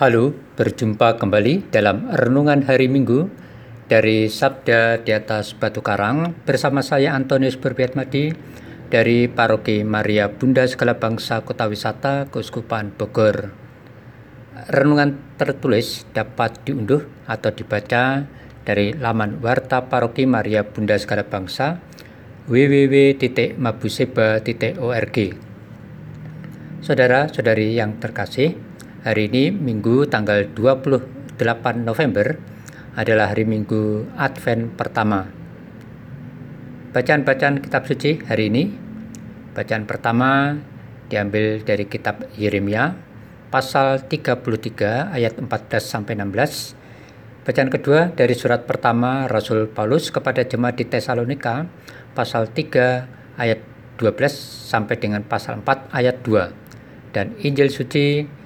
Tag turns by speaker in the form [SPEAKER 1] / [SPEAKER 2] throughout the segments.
[SPEAKER 1] Halo, berjumpa kembali dalam Renungan Hari Minggu dari Sabda di atas Batu Karang bersama saya Antonius Berbiatmadi dari Paroki Maria Bunda Segala Bangsa Kota Wisata Keuskupan Bogor. Renungan tertulis dapat diunduh atau dibaca dari laman Warta Paroki Maria Bunda Segala Bangsa www.mabuseba.org Saudara-saudari yang terkasih, Hari ini Minggu tanggal 28 November adalah hari Minggu Advent pertama. Bacaan-bacaan kitab suci hari ini. Bacaan pertama diambil dari kitab Yeremia pasal 33 ayat 14 sampai 16. Bacaan kedua dari surat pertama Rasul Paulus kepada jemaat di Tesalonika pasal 3 ayat 12 sampai dengan pasal 4 ayat 2 dan Injil suci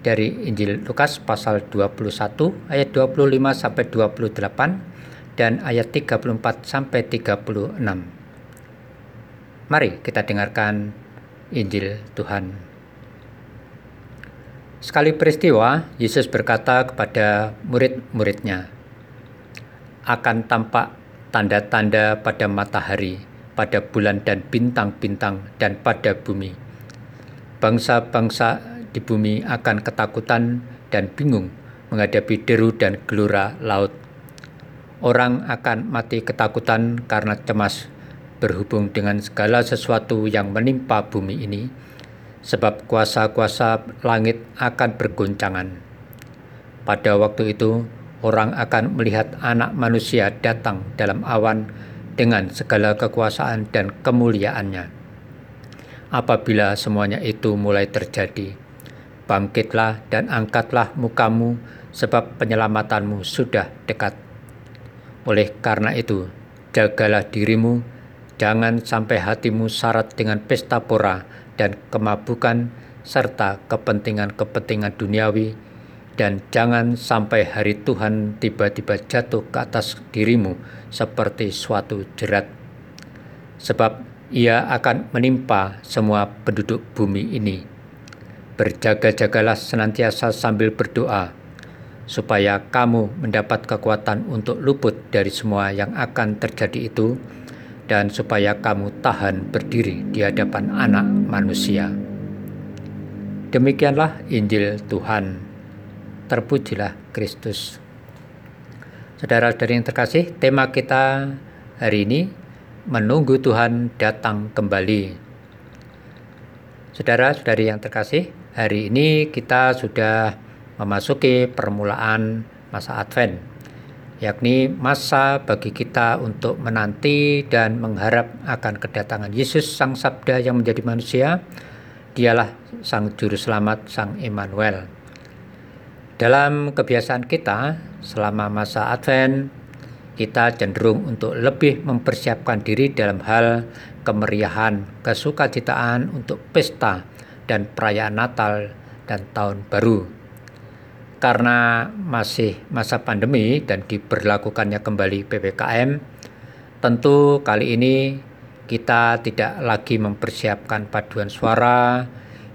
[SPEAKER 1] dari Injil Lukas pasal 21 ayat 25 sampai 28 dan ayat 34 sampai 36. Mari kita dengarkan Injil Tuhan. Sekali peristiwa, Yesus berkata kepada murid-muridnya, akan tampak tanda-tanda pada matahari, pada bulan dan bintang-bintang, dan pada bumi. Bangsa-bangsa di bumi akan ketakutan dan bingung menghadapi deru dan gelora laut. Orang akan mati ketakutan karena cemas berhubung dengan segala sesuatu yang menimpa bumi ini, sebab kuasa-kuasa langit akan bergoncangan. Pada waktu itu, orang akan melihat Anak Manusia datang dalam awan dengan segala kekuasaan dan kemuliaannya. Apabila semuanya itu mulai terjadi, Bangkitlah dan angkatlah mukamu, sebab penyelamatanmu sudah dekat. Oleh karena itu, jagalah dirimu, jangan sampai hatimu syarat dengan pesta pora dan kemabukan, serta kepentingan-kepentingan duniawi, dan jangan sampai hari Tuhan tiba-tiba jatuh ke atas dirimu seperti suatu jerat. Sebab ia akan menimpa semua penduduk bumi ini Berjaga-jagalah senantiasa sambil berdoa, supaya kamu mendapat kekuatan untuk luput dari semua yang akan terjadi itu, dan supaya kamu tahan berdiri di hadapan Anak Manusia. Demikianlah Injil Tuhan. Terpujilah Kristus. Saudara-saudari yang terkasih, tema kita hari ini menunggu Tuhan datang kembali. Saudara-saudari yang terkasih, Hari ini kita sudah memasuki permulaan masa Advent, yakni masa bagi kita untuk menanti dan mengharap akan kedatangan Yesus Sang Sabda yang menjadi manusia. Dialah Sang Juru Selamat, Sang Emmanuel. Dalam kebiasaan kita, selama masa Advent, kita cenderung untuk lebih mempersiapkan diri dalam hal kemeriahan, kesukacitaan untuk pesta dan perayaan Natal dan Tahun Baru. Karena masih masa pandemi dan diberlakukannya kembali PPKM, tentu kali ini kita tidak lagi mempersiapkan paduan suara,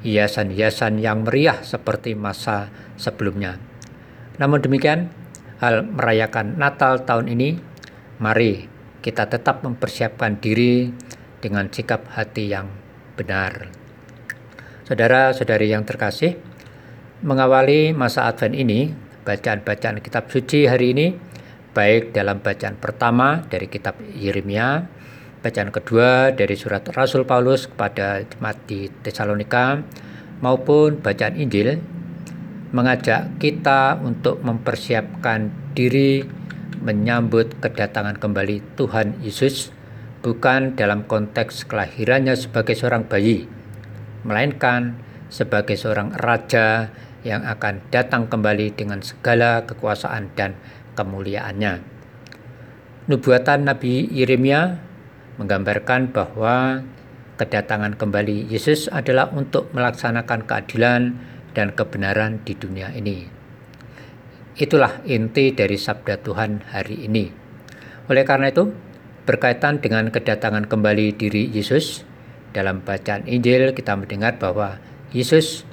[SPEAKER 1] hiasan-hiasan yang meriah seperti masa sebelumnya. Namun demikian, hal merayakan Natal tahun ini, mari kita tetap mempersiapkan diri dengan sikap hati yang benar. Saudara-saudari yang terkasih, mengawali masa Advent ini, bacaan-bacaan kitab suci hari ini, baik dalam bacaan pertama dari kitab Yeremia, bacaan kedua dari surat Rasul Paulus kepada jemaat di Tesalonika, maupun bacaan Injil, mengajak kita untuk mempersiapkan diri menyambut kedatangan kembali Tuhan Yesus, bukan dalam konteks kelahirannya sebagai seorang bayi, melainkan sebagai seorang raja yang akan datang kembali dengan segala kekuasaan dan kemuliaannya. Nubuatan Nabi Yeremia menggambarkan bahwa kedatangan kembali Yesus adalah untuk melaksanakan keadilan dan kebenaran di dunia ini. Itulah inti dari sabda Tuhan hari ini. Oleh karena itu, berkaitan dengan kedatangan kembali diri Yesus, dalam bacaan Injil kita mendengar bahwa Yesus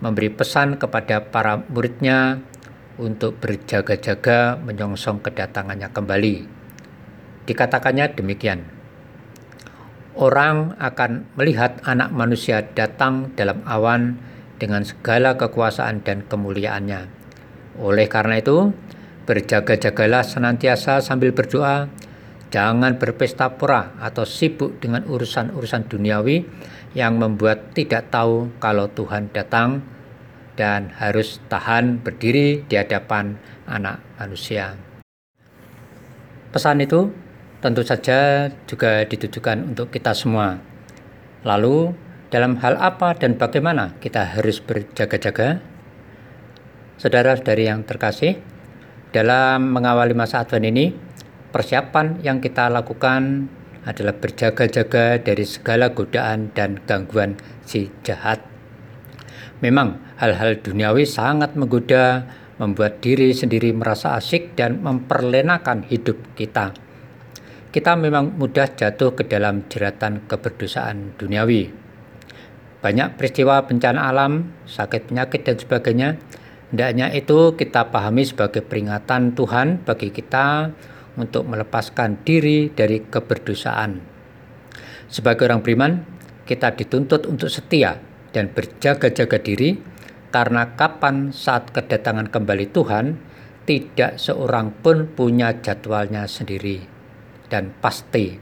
[SPEAKER 1] memberi pesan kepada para muridnya untuk berjaga-jaga menyongsong kedatangannya kembali. Dikatakannya demikian. Orang akan melihat anak manusia datang dalam awan dengan segala kekuasaan dan kemuliaannya. Oleh karena itu, berjaga-jagalah senantiasa sambil berdoa, jangan berpesta pora atau sibuk dengan urusan-urusan duniawi yang membuat tidak tahu kalau Tuhan datang dan harus tahan berdiri di hadapan anak manusia. Pesan itu tentu saja juga ditujukan untuk kita semua. Lalu, dalam hal apa dan bagaimana kita harus berjaga-jaga? Saudara-saudari yang terkasih, dalam mengawali masa Advent ini, persiapan yang kita lakukan adalah berjaga-jaga dari segala godaan dan gangguan si jahat. Memang hal-hal duniawi sangat menggoda, membuat diri sendiri merasa asik dan memperlenakan hidup kita. Kita memang mudah jatuh ke dalam jeratan keberdosaan duniawi. Banyak peristiwa bencana alam, sakit penyakit dan sebagainya, hendaknya itu kita pahami sebagai peringatan Tuhan bagi kita untuk melepaskan diri dari keberdosaan. Sebagai orang beriman, kita dituntut untuk setia dan berjaga-jaga diri karena kapan saat kedatangan kembali Tuhan, tidak seorang pun punya jadwalnya sendiri dan pasti.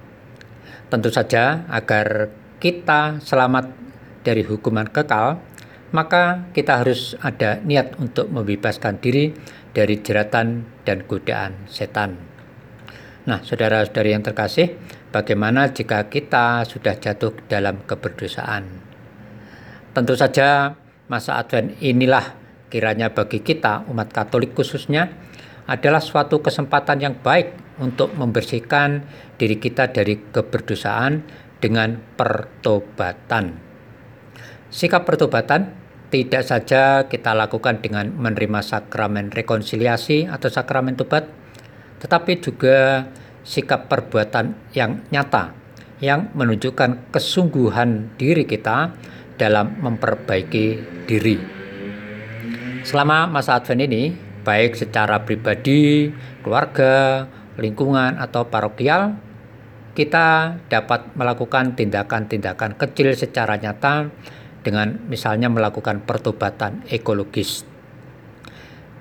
[SPEAKER 1] Tentu saja agar kita selamat dari hukuman kekal, maka kita harus ada niat untuk membebaskan diri dari jeratan dan godaan setan. Nah, saudara-saudari yang terkasih, bagaimana jika kita sudah jatuh dalam keberdosaan? Tentu saja masa Advent inilah kiranya bagi kita umat Katolik khususnya adalah suatu kesempatan yang baik untuk membersihkan diri kita dari keberdosaan dengan pertobatan. Sikap pertobatan tidak saja kita lakukan dengan menerima sakramen rekonsiliasi atau sakramen tobat, tetapi juga sikap perbuatan yang nyata yang menunjukkan kesungguhan diri kita dalam memperbaiki diri. Selama masa Advent ini, baik secara pribadi, keluarga, lingkungan, atau parokial, kita dapat melakukan tindakan-tindakan kecil secara nyata dengan misalnya melakukan pertobatan ekologis.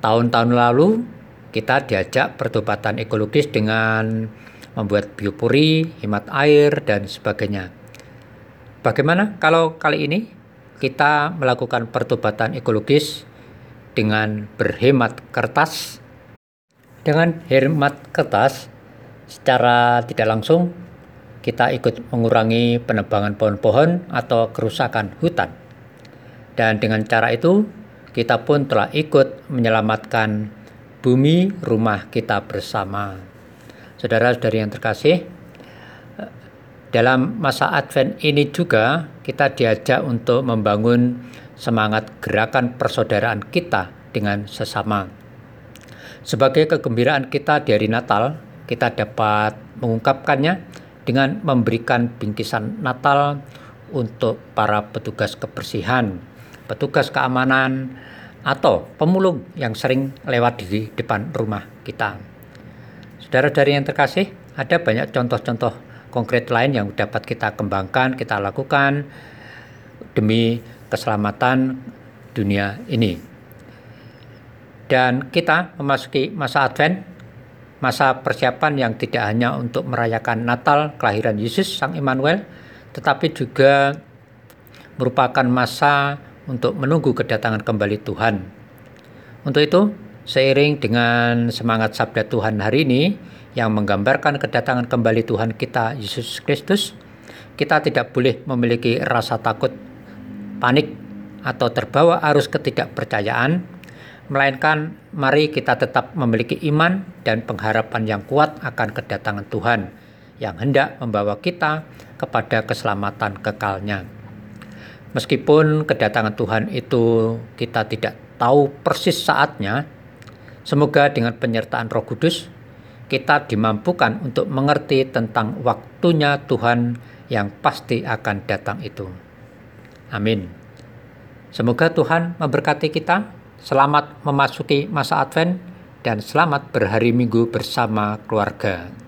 [SPEAKER 1] Tahun-tahun lalu, kita diajak pertobatan ekologis dengan membuat biopuri, hemat air, dan sebagainya. Bagaimana kalau kali ini kita melakukan pertobatan ekologis dengan berhemat kertas? Dengan hemat kertas, secara tidak langsung kita ikut mengurangi penebangan pohon-pohon atau kerusakan hutan. Dan dengan cara itu, kita pun telah ikut menyelamatkan bumi rumah kita bersama. Saudara-saudari yang terkasih, dalam masa Advent ini juga kita diajak untuk membangun semangat gerakan persaudaraan kita dengan sesama. Sebagai kegembiraan kita di hari Natal, kita dapat mengungkapkannya dengan memberikan bingkisan Natal untuk para petugas kebersihan, petugas keamanan, atau pemulung yang sering lewat di depan rumah kita. Saudara-saudari yang terkasih, ada banyak contoh-contoh konkret lain yang dapat kita kembangkan, kita lakukan demi keselamatan dunia ini. Dan kita memasuki masa Advent, masa persiapan yang tidak hanya untuk merayakan Natal kelahiran Yesus Sang Immanuel, tetapi juga merupakan masa untuk menunggu kedatangan kembali Tuhan. Untuk itu, seiring dengan semangat sabda Tuhan hari ini yang menggambarkan kedatangan kembali Tuhan kita Yesus Kristus, kita tidak boleh memiliki rasa takut, panik, atau terbawa arus ketidakpercayaan, melainkan mari kita tetap memiliki iman dan pengharapan yang kuat akan kedatangan Tuhan yang hendak membawa kita kepada keselamatan kekalnya. Meskipun kedatangan Tuhan itu kita tidak tahu persis saatnya, semoga dengan penyertaan Roh Kudus kita dimampukan untuk mengerti tentang waktunya Tuhan yang pasti akan datang itu. Amin. Semoga Tuhan memberkati kita. Selamat memasuki masa Advent dan selamat berhari Minggu bersama keluarga.